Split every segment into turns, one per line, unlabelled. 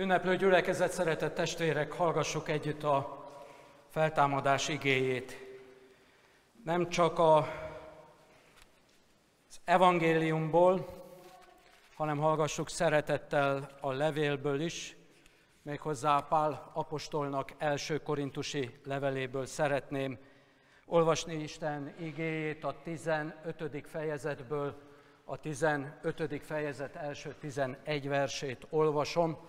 Ünneplő gyülekezet, szeretett testvérek, hallgassuk együtt a feltámadás igéjét. Nem csak a, az evangéliumból, hanem hallgassuk szeretettel a levélből is, méghozzá Pál apostolnak első korintusi leveléből szeretném olvasni Isten igéjét a 15. fejezetből, a 15. fejezet első 11 versét olvasom,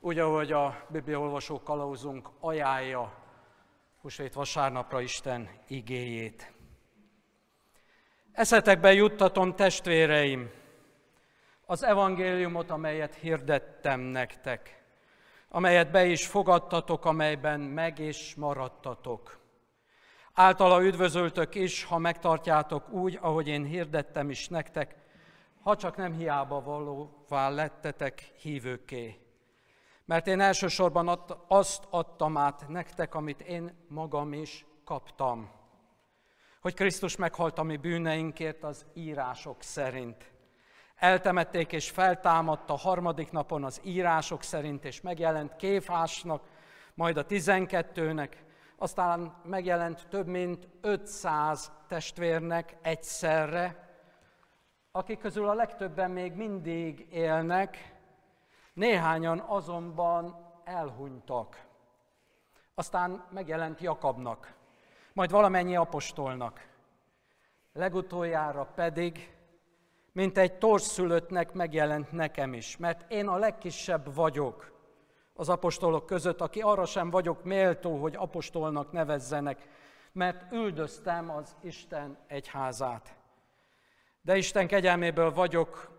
úgy, ahogy a Bibliaolvasó kalauzunk ajánlja húsvét vasárnapra Isten igéjét. Eszetekbe juttatom, testvéreim, az evangéliumot, amelyet hirdettem nektek, amelyet be is fogadtatok, amelyben meg is maradtatok. Általa üdvözöltök is, ha megtartjátok úgy, ahogy én hirdettem is nektek, ha csak nem hiába valóvá lettetek hívőké. Mert én elsősorban azt adtam át nektek, amit én magam is kaptam. Hogy Krisztus meghalt a mi bűneinkért az írások szerint. Eltemették és feltámadt a harmadik napon az írások szerint, és megjelent Kéfásnak, majd a tizenkettőnek, aztán megjelent több mint 500 testvérnek egyszerre, akik közül a legtöbben még mindig élnek, Néhányan azonban elhunytak. Aztán megjelent Jakabnak, majd valamennyi apostolnak. Legutoljára pedig, mint egy torszülöttnek megjelent nekem is, mert én a legkisebb vagyok az apostolok között, aki arra sem vagyok méltó, hogy apostolnak nevezzenek, mert üldöztem az Isten egyházát. De Isten kegyelméből vagyok,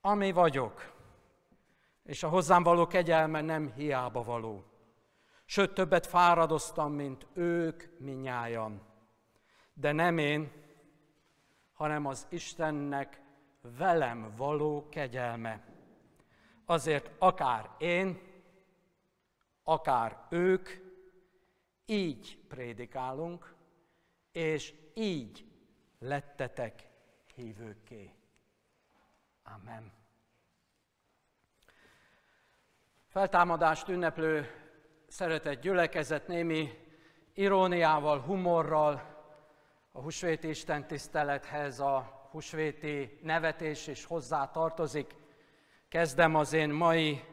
ami vagyok és a hozzám való kegyelme nem hiába való. Sőt, többet fáradoztam, mint ők minnyájan. De nem én, hanem az Istennek velem való kegyelme. Azért akár én, akár ők, így prédikálunk, és így lettetek hívőké. Amen. Feltámadást ünneplő szeretett gyülekezet némi iróniával, humorral a husvéti Isten tisztelethez a husvéti nevetés is hozzá tartozik. Kezdem az én mai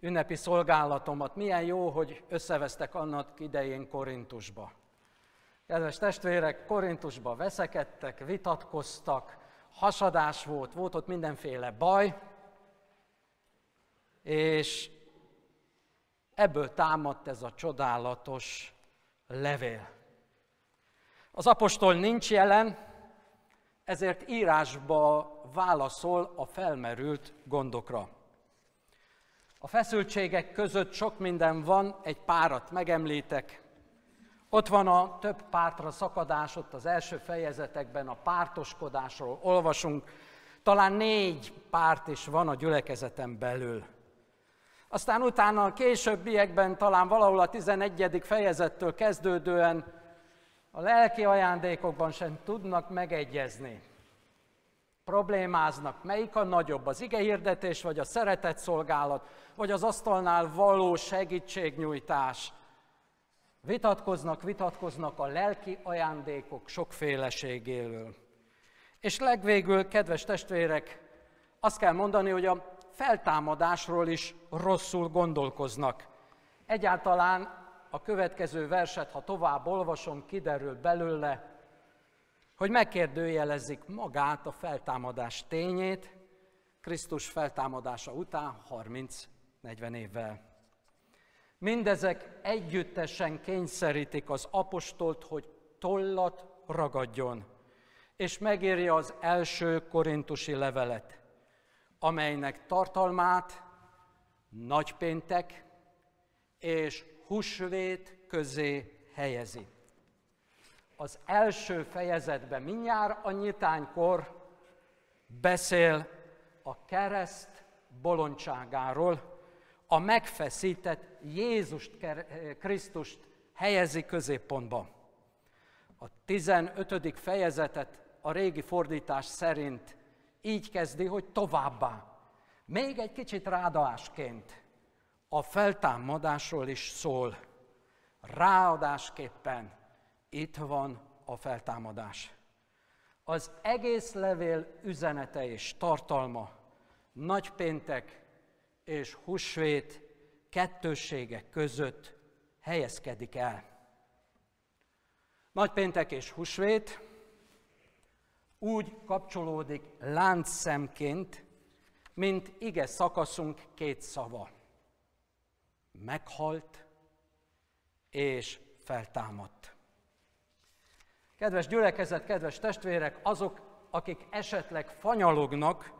ünnepi szolgálatomat. Milyen jó, hogy összevesztek annak idején Korintusba. Kedves testvérek, Korintusba veszekedtek, vitatkoztak, hasadás volt, volt ott mindenféle baj, és ebből támadt ez a csodálatos levél. Az apostol nincs jelen, ezért írásba válaszol a felmerült gondokra. A feszültségek között sok minden van, egy párat megemlítek. Ott van a több pártra szakadás, ott az első fejezetekben a pártoskodásról olvasunk. Talán négy párt is van a gyülekezeten belül. Aztán utána a későbbiekben talán valahol a 11. fejezettől kezdődően a lelki ajándékokban sem tudnak megegyezni. Problémáznak, melyik a nagyobb, az igehirdetés, vagy a szeretett szolgálat, vagy az asztalnál való segítségnyújtás. Vitatkoznak, vitatkoznak a lelki ajándékok sokféleségéről. És legvégül, kedves testvérek, azt kell mondani, hogy a feltámadásról is rosszul gondolkoznak. Egyáltalán a következő verset, ha tovább olvasom, kiderül belőle, hogy megkérdőjelezik magát a feltámadás tényét, Krisztus feltámadása után 30-40 évvel. Mindezek együttesen kényszerítik az apostolt, hogy tollat ragadjon, és megírja az első korintusi levelet amelynek tartalmát nagypéntek és húsvét közé helyezi. Az első fejezetben mindjárt a nyitánykor beszél a kereszt bolondságáról, a megfeszített Jézust Krisztust helyezi középpontba. A 15. fejezetet a régi fordítás szerint így kezdi, hogy továbbá. Még egy kicsit ráadásként a feltámadásról is szól. Ráadásképpen itt van a feltámadás. Az egész levél üzenete és tartalma nagypéntek és húsvét kettősségek között helyezkedik el. Nagypéntek és húsvét úgy kapcsolódik láncszemként, mint ige szakaszunk két szava. Meghalt és feltámadt. Kedves gyülekezet, kedves testvérek, azok, akik esetleg fanyalognak,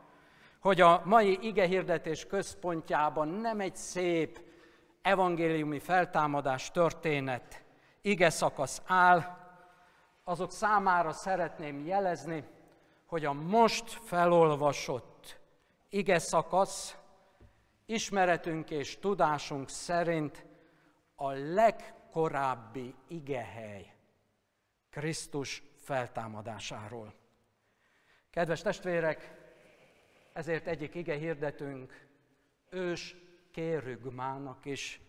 hogy a mai igehirdetés központjában nem egy szép evangéliumi feltámadás történet, ige szakasz áll, azok számára szeretném jelezni, hogy a most felolvasott ige szakasz ismeretünk és tudásunk szerint a legkorábbi igehely Krisztus feltámadásáról. Kedves testvérek, ezért egyik ige hirdetünk ős kérügmának is,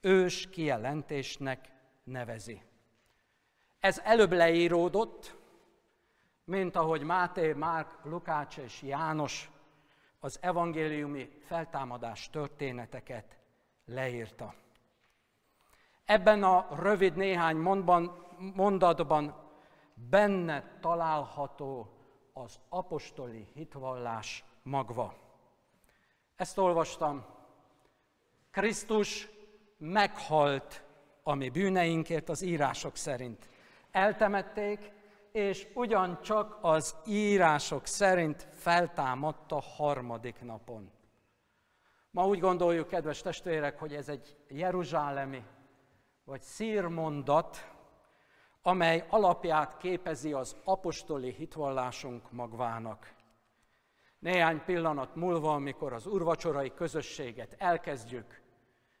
ős kijelentésnek nevezi. Ez előbb leíródott, mint ahogy Máté, Márk, Lukács és János az evangéliumi feltámadás történeteket leírta. Ebben a rövid néhány mondban, mondatban benne található az apostoli hitvallás magva. Ezt olvastam. Krisztus meghalt a mi bűneinkért az írások szerint. Eltemették, és ugyancsak az írások szerint feltámadt a harmadik napon. Ma úgy gondoljuk, kedves testvérek, hogy ez egy jeruzsálemi vagy szírmondat, amely alapját képezi az apostoli hitvallásunk magvának. Néhány pillanat múlva, amikor az urvacsorai közösséget elkezdjük,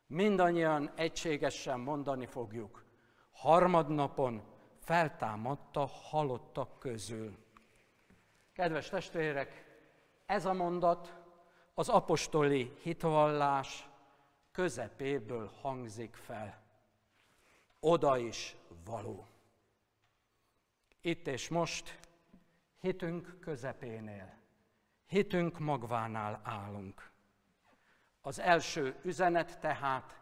mindannyian egységesen mondani fogjuk, harmadnapon feltámadt a halottak közül. Kedves testvérek, ez a mondat az apostoli hitvallás közepéből hangzik fel. Oda is való. Itt és most hitünk közepénél, hitünk magvánál állunk. Az első üzenet tehát,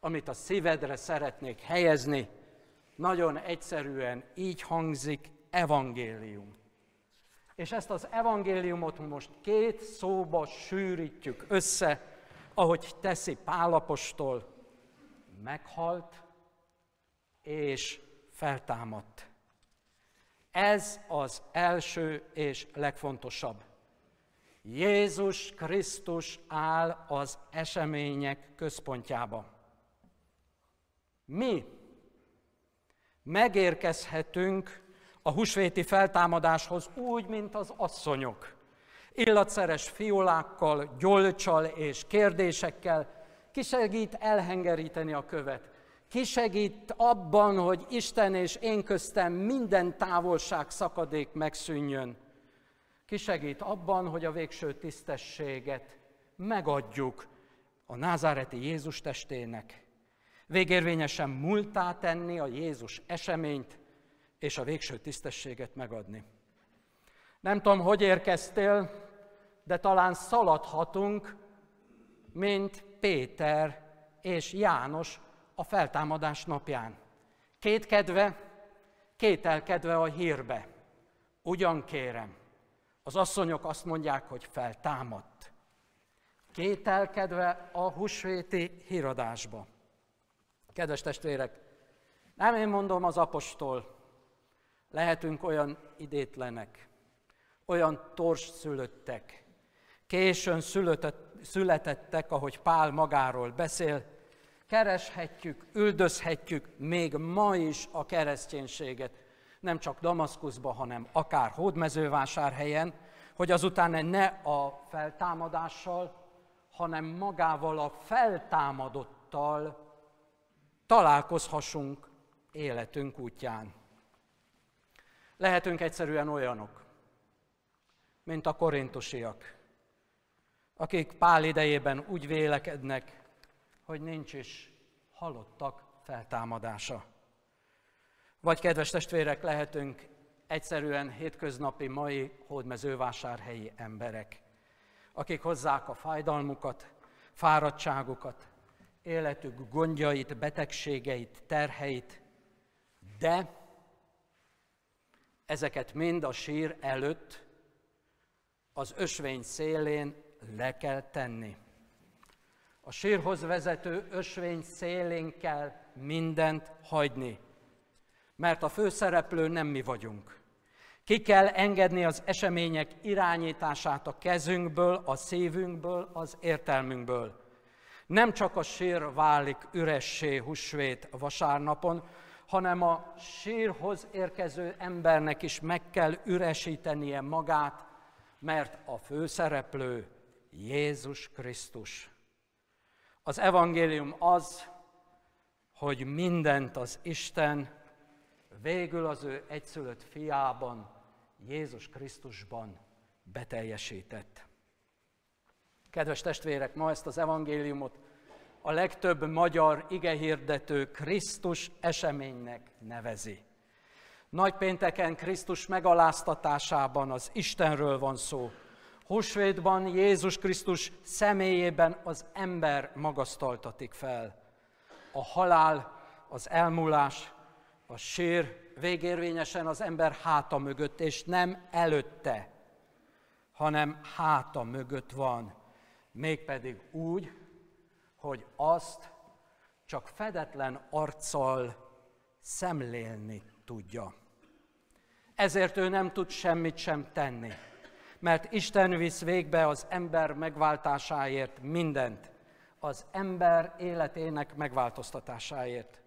amit a szívedre szeretnék helyezni, nagyon egyszerűen így hangzik evangélium. És ezt az evangéliumot most két szóba sűrítjük össze, ahogy teszi Pálapostól, meghalt és feltámadt. Ez az első és legfontosabb. Jézus Krisztus áll az események központjába. Mi megérkezhetünk a husvéti feltámadáshoz úgy, mint az asszonyok. Illatszeres fiolákkal, gyolcsal és kérdésekkel kisegít elhengeríteni a követ. Kisegít abban, hogy Isten és én köztem minden távolság szakadék megszűnjön. Kisegít abban, hogy a végső tisztességet megadjuk a názáreti Jézus testének. Végérvényesen múltá tenni a Jézus eseményt, és a végső tisztességet megadni. Nem tudom, hogy érkeztél, de talán szaladhatunk, mint Péter és János a feltámadás napján. Kétkedve, kételkedve a hírbe. Ugyan kérem, az asszonyok azt mondják, hogy feltámadt. Kételkedve a husvéti híradásba. Kedves testvérek, nem én mondom az apostol, lehetünk olyan idétlenek, olyan tors szülöttek, későn születettek, ahogy Pál magáról beszél, kereshetjük, üldözhetjük még ma is a kereszténységet, nem csak Damaszkuszba, hanem akár Hódmezővásárhelyen, hogy azután ne a feltámadással, hanem magával a feltámadottal találkozhassunk életünk útján. Lehetünk egyszerűen olyanok, mint a korintusiak, akik pál idejében úgy vélekednek, hogy nincs is halottak feltámadása. Vagy, kedves testvérek, lehetünk egyszerűen hétköznapi mai hódmezővásárhelyi emberek, akik hozzák a fájdalmukat, fáradtságukat, életük gondjait, betegségeit, terheit, de ezeket mind a sír előtt az ösvény szélén le kell tenni. A sírhoz vezető ösvény szélén kell mindent hagyni, mert a főszereplő nem mi vagyunk. Ki kell engedni az események irányítását a kezünkből, a szívünkből, az értelmünkből. Nem csak a sír válik üressé húsvét vasárnapon, hanem a sírhoz érkező embernek is meg kell üresítenie magát, mert a főszereplő Jézus Krisztus. Az evangélium az, hogy mindent az Isten végül az ő egyszülött fiában, Jézus Krisztusban beteljesített. Kedves testvérek, ma ezt az evangéliumot a legtöbb magyar igehirdető Krisztus eseménynek nevezi. Nagypénteken Krisztus megaláztatásában az Istenről van szó. Húsvétban Jézus Krisztus személyében az ember magasztaltatik fel. A halál, az elmúlás, a sír végérvényesen az ember háta mögött, és nem előtte, hanem háta mögött van. Mégpedig úgy, hogy azt csak fedetlen arccal szemlélni tudja. Ezért ő nem tud semmit sem tenni, mert Isten visz végbe az ember megváltásáért mindent, az ember életének megváltoztatásáért.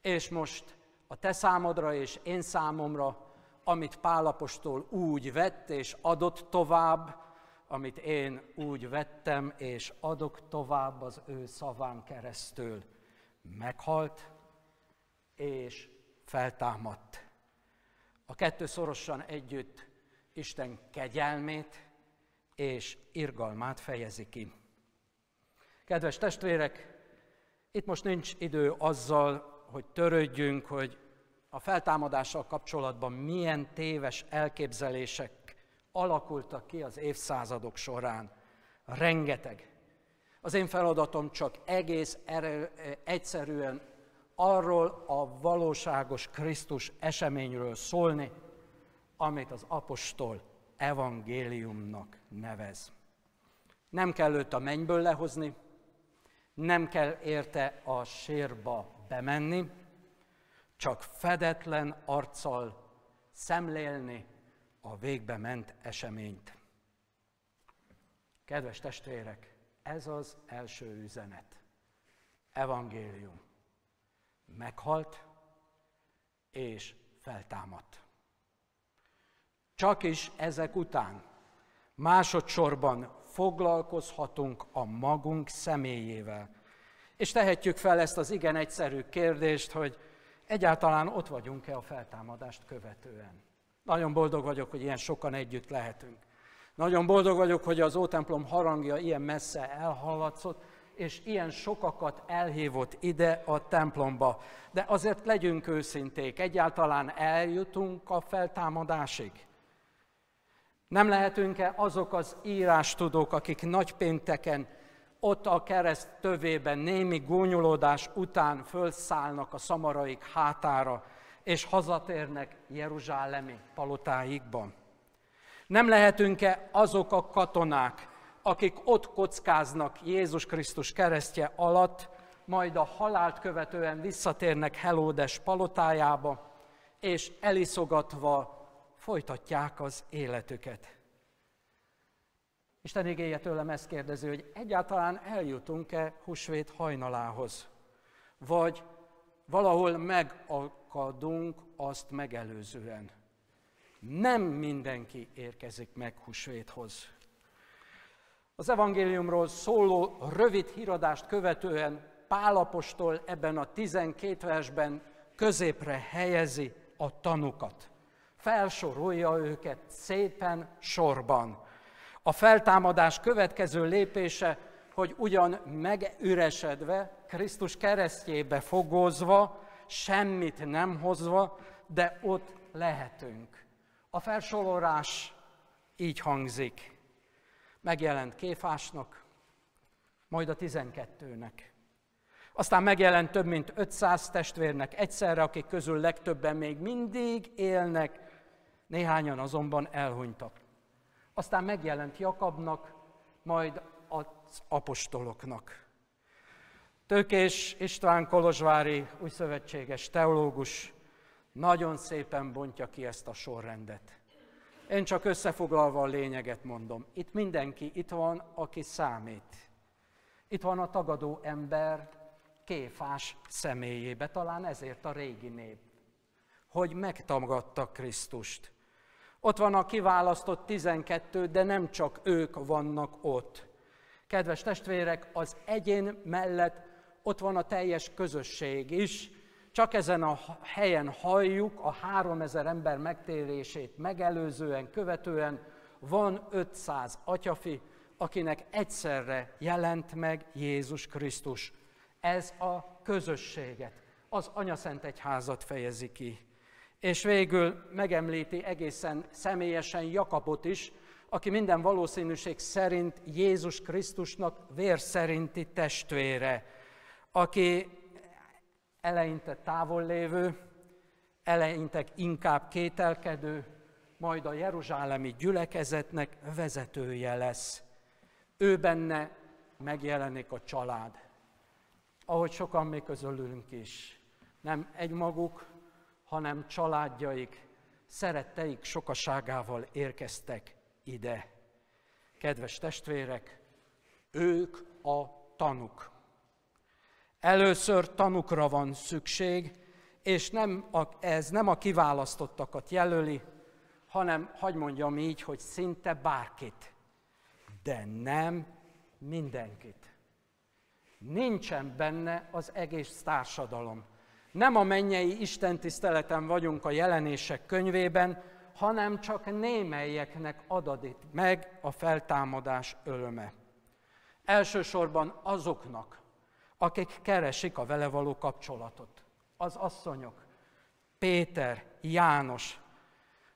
És most a te számodra és én számomra, amit Pálapostól úgy vett és adott tovább, amit én úgy vettem és adok tovább az ő szaván keresztül. Meghalt és feltámadt. A kettő szorosan együtt Isten kegyelmét és irgalmát fejezi ki. Kedves testvérek, itt most nincs idő azzal, hogy törődjünk, hogy a feltámadással kapcsolatban milyen téves elképzelések alakultak ki az évszázadok során. Rengeteg. Az én feladatom csak egész erő, egyszerűen arról a valóságos Krisztus eseményről szólni, amit az apostol evangéliumnak nevez. Nem kell őt a mennyből lehozni, nem kell érte a sírba bemenni, csak fedetlen arccal szemlélni a végbe ment eseményt. Kedves testvérek, ez az első üzenet. Evangélium. Meghalt és feltámadt. Csak is ezek után másodszorban foglalkozhatunk a magunk személyével. És tehetjük fel ezt az igen egyszerű kérdést, hogy egyáltalán ott vagyunk-e a feltámadást követően. Nagyon boldog vagyok, hogy ilyen sokan együtt lehetünk. Nagyon boldog vagyok, hogy az Ótemplom harangja ilyen messze elhallatszott, és ilyen sokakat elhívott ide a templomba. De azért legyünk őszinték, egyáltalán eljutunk a feltámadásig. Nem lehetünk-e azok az írástudók, akik nagypénteken ott a kereszt tövében némi gúnyolódás után fölszállnak a szamaraik hátára, és hazatérnek Jeruzsálemi palotáikban. Nem lehetünk-e azok a katonák, akik ott kockáznak Jézus Krisztus keresztje alatt, majd a halált követően visszatérnek Helódes palotájába, és eliszogatva folytatják az életüket. Isten igéje tőlem ezt kérdezi, hogy egyáltalán eljutunk-e húsvét hajnalához, vagy valahol megakadunk azt megelőzően. Nem mindenki érkezik meg húsvéthoz. Az evangéliumról szóló rövid híradást követően Pálapostól ebben a 12 versben középre helyezi a tanukat. Felsorolja őket szépen sorban A feltámadás következő lépése, hogy ugyan megüresedve, Krisztus keresztjébe fogozva, semmit nem hozva, de ott lehetünk. A felsorolás így hangzik. Megjelent Kéfásnak, majd a tizenkettőnek. Aztán megjelent több mint 500 testvérnek egyszerre, akik közül legtöbben még mindig élnek, néhányan azonban elhunytak. Aztán megjelent Jakabnak, majd az apostoloknak. Tőkés István Kolozsvári újszövetséges teológus nagyon szépen bontja ki ezt a sorrendet. Én csak összefoglalva a lényeget mondom. Itt mindenki, itt van, aki számít. Itt van a tagadó ember Kéfás személyébe, talán ezért a régi név, hogy megtagadta Krisztust. Ott van a kiválasztott 12, de nem csak ők vannak ott. Kedves testvérek, az egyén mellett ott van a teljes közösség is. Csak ezen a helyen halljuk a 3000 ember megtérését megelőzően, követően van 500 atyafi, akinek egyszerre jelent meg Jézus Krisztus. Ez a közösséget, az Anyaszent Egyházat fejezi ki. És végül megemlíti egészen személyesen Jakabot is, aki minden valószínűség szerint Jézus Krisztusnak vér szerinti testvére, aki eleinte távol lévő, eleinte inkább kételkedő, majd a jeruzsálemi gyülekezetnek vezetője lesz. Ő benne megjelenik a család. Ahogy sokan mi közülünk is. Nem egymaguk, hanem családjaik, szeretteik sokaságával érkeztek ide. Kedves testvérek, ők a tanuk. Először tanukra van szükség, és nem a, ez nem a kiválasztottakat jelöli, hanem, hagy mondjam így, hogy szinte bárkit, de nem mindenkit. Nincsen benne az egész társadalom. Nem a mennyei Isten tiszteleten vagyunk a jelenések könyvében, hanem csak némelyeknek adatik meg a feltámadás öröme. Elsősorban azoknak, akik keresik a vele való kapcsolatot. Az asszonyok, Péter, János.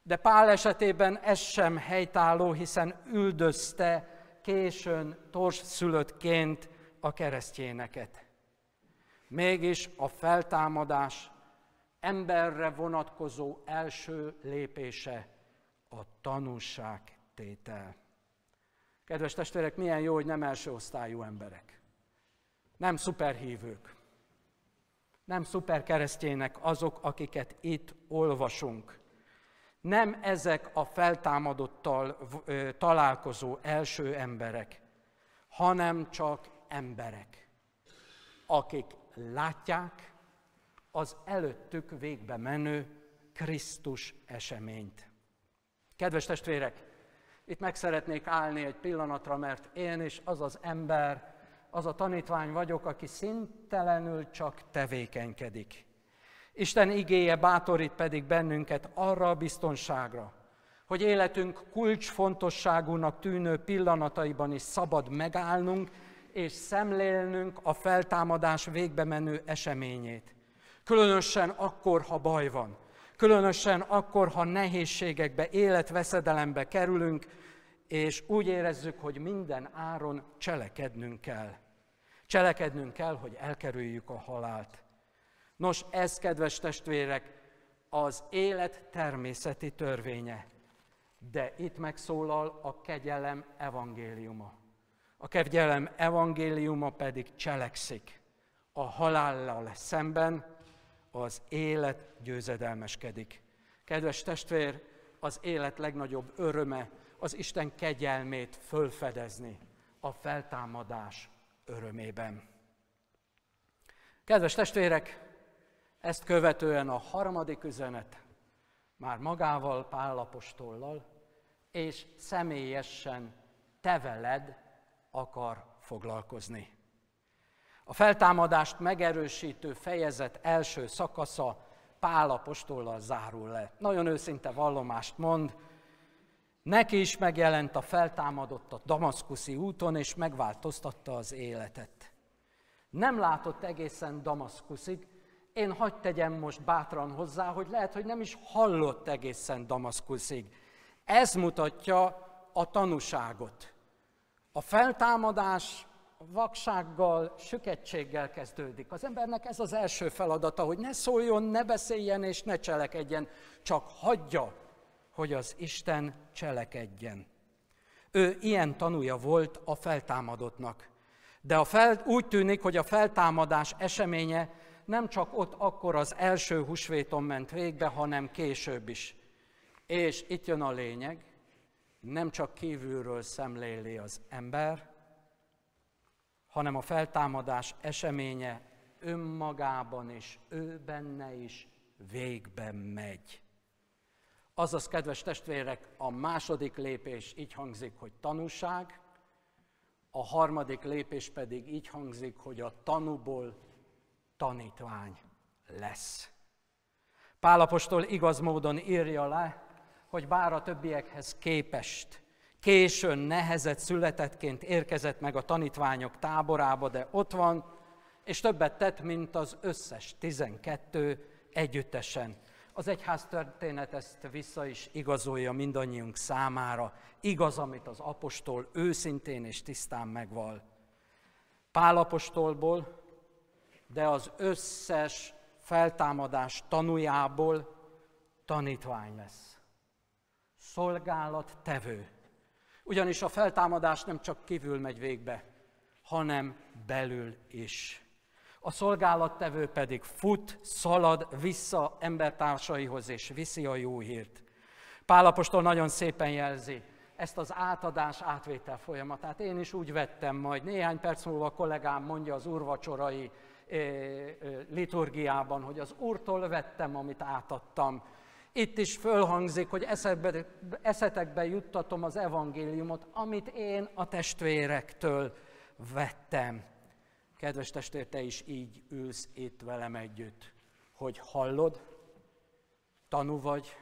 De Pál esetében ez sem helytálló, hiszen üldözte későn szülöttként a keresztjéneket. Mégis a feltámadás emberre vonatkozó első lépése a tanúságtétel. Kedves testvérek, milyen jó, hogy nem első osztályú emberek. Nem szuperhívők. Nem szuperkeresztjének azok, akiket itt olvasunk. Nem ezek a feltámadottal találkozó első emberek, hanem csak emberek, akik látják az előttük végbe menő Krisztus eseményt. Kedves testvérek, itt meg szeretnék állni egy pillanatra, mert én is az az ember, az a tanítvány vagyok, aki szintelenül csak tevékenykedik. Isten igéje bátorít pedig bennünket arra a biztonságra, hogy életünk kulcsfontosságúnak tűnő pillanataiban is szabad megállnunk, és szemlélnünk a feltámadás végbe menő eseményét. Különösen akkor, ha baj van. Különösen akkor, ha nehézségekbe, életveszedelembe kerülünk, és úgy érezzük, hogy minden áron cselekednünk kell. Cselekednünk kell, hogy elkerüljük a halált. Nos, ez, kedves testvérek, az élet természeti törvénye. De itt megszólal a kegyelem evangéliuma. A kegyelem evangéliuma pedig cselekszik. A halállal szemben az élet győzedelmeskedik. Kedves testvér, az élet legnagyobb öröme az Isten kegyelmét fölfedezni a feltámadás örömében. Kedves testvérek, ezt követően a harmadik üzenet már magával, Pállapostollal, és személyesen te veled akar foglalkozni. A feltámadást megerősítő fejezet első szakasza Pál apostollal zárul le. Nagyon őszinte vallomást mond, Neki is megjelent a feltámadott a damaszkuszi úton, és megváltoztatta az életet. Nem látott egészen Damaszkuszig, én hagyd tegyem most bátran hozzá, hogy lehet, hogy nem is hallott egészen Damaszkuszig. Ez mutatja a tanúságot. A feltámadás vaksággal, süketséggel kezdődik. Az embernek ez az első feladata, hogy ne szóljon, ne beszéljen és ne cselekedjen, csak hagyja, hogy az Isten cselekedjen. Ő ilyen tanúja volt a feltámadottnak. De a fel, úgy tűnik, hogy a feltámadás eseménye nem csak ott akkor az első húsvéton ment végbe, hanem később is. És itt jön a lényeg, nem csak kívülről szemléli az ember, hanem a feltámadás eseménye önmagában és ő benne is végbe megy. Azaz, kedves testvérek, a második lépés így hangzik, hogy tanúság, a harmadik lépés pedig így hangzik, hogy a tanúból tanítvány lesz. Pálapostól igaz módon írja le, hogy bár a többiekhez képest későn, nehezet születettként érkezett meg a tanítványok táborába, de ott van, és többet tett, mint az összes 12 együttesen. Az egyház történet ezt vissza is igazolja mindannyiunk számára. Igaz, amit az apostol őszintén és tisztán megval. Pál apostolból, de az összes feltámadás tanújából tanítvány lesz. Szolgálat tevő. Ugyanis a feltámadás nem csak kívül megy végbe, hanem belül is. A szolgálattevő pedig fut, szalad vissza embertársaihoz, és viszi a jó hírt. Pálapostól nagyon szépen jelzi ezt az átadás, átvétel folyamatát. Én is úgy vettem majd. Néhány perc múlva a kollégám mondja az úrvacsorai eh, eh, liturgiában, hogy az úrtól vettem, amit átadtam. Itt is fölhangzik, hogy eszetekbe, eszetekbe juttatom az evangéliumot, amit én a testvérektől vettem. Kedves testvér, te is így ülsz itt velem együtt, hogy hallod, tanú vagy,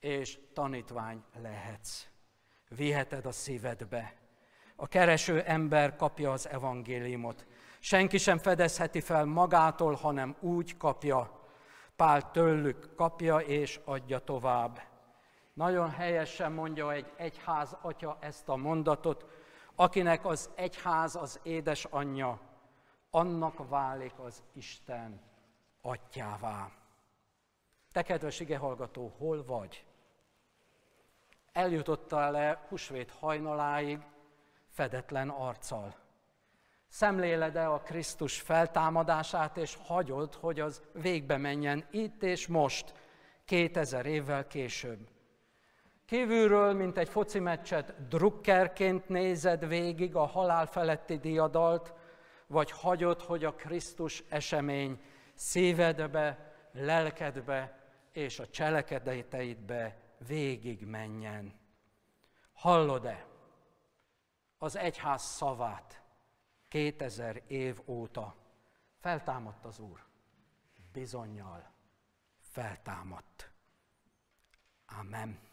és tanítvány lehetsz. Viheted a szívedbe. A kereső ember kapja az evangéliumot. Senki sem fedezheti fel magától, hanem úgy kapja, Pál tőlük kapja és adja tovább. Nagyon helyesen mondja egy egyház atya ezt a mondatot, akinek az egyház az édesanyja, annak válik az Isten atyává. Te, kedves igehallgató, hol vagy? Eljutottál le husvét hajnaláig fedetlen arccal. Szemléled-e a Krisztus feltámadását, és hagyod, hogy az végbe menjen itt és most, 2000 évvel később. Kívülről, mint egy foci meccset, drukkerként nézed végig a halál feletti diadalt, vagy hagyod, hogy a Krisztus esemény szívedbe, lelkedbe és a cselekedeteidbe végig menjen. Hallod-e az egyház szavát? 2000 év óta feltámadt az Úr. Bizonyal feltámadt. Amen.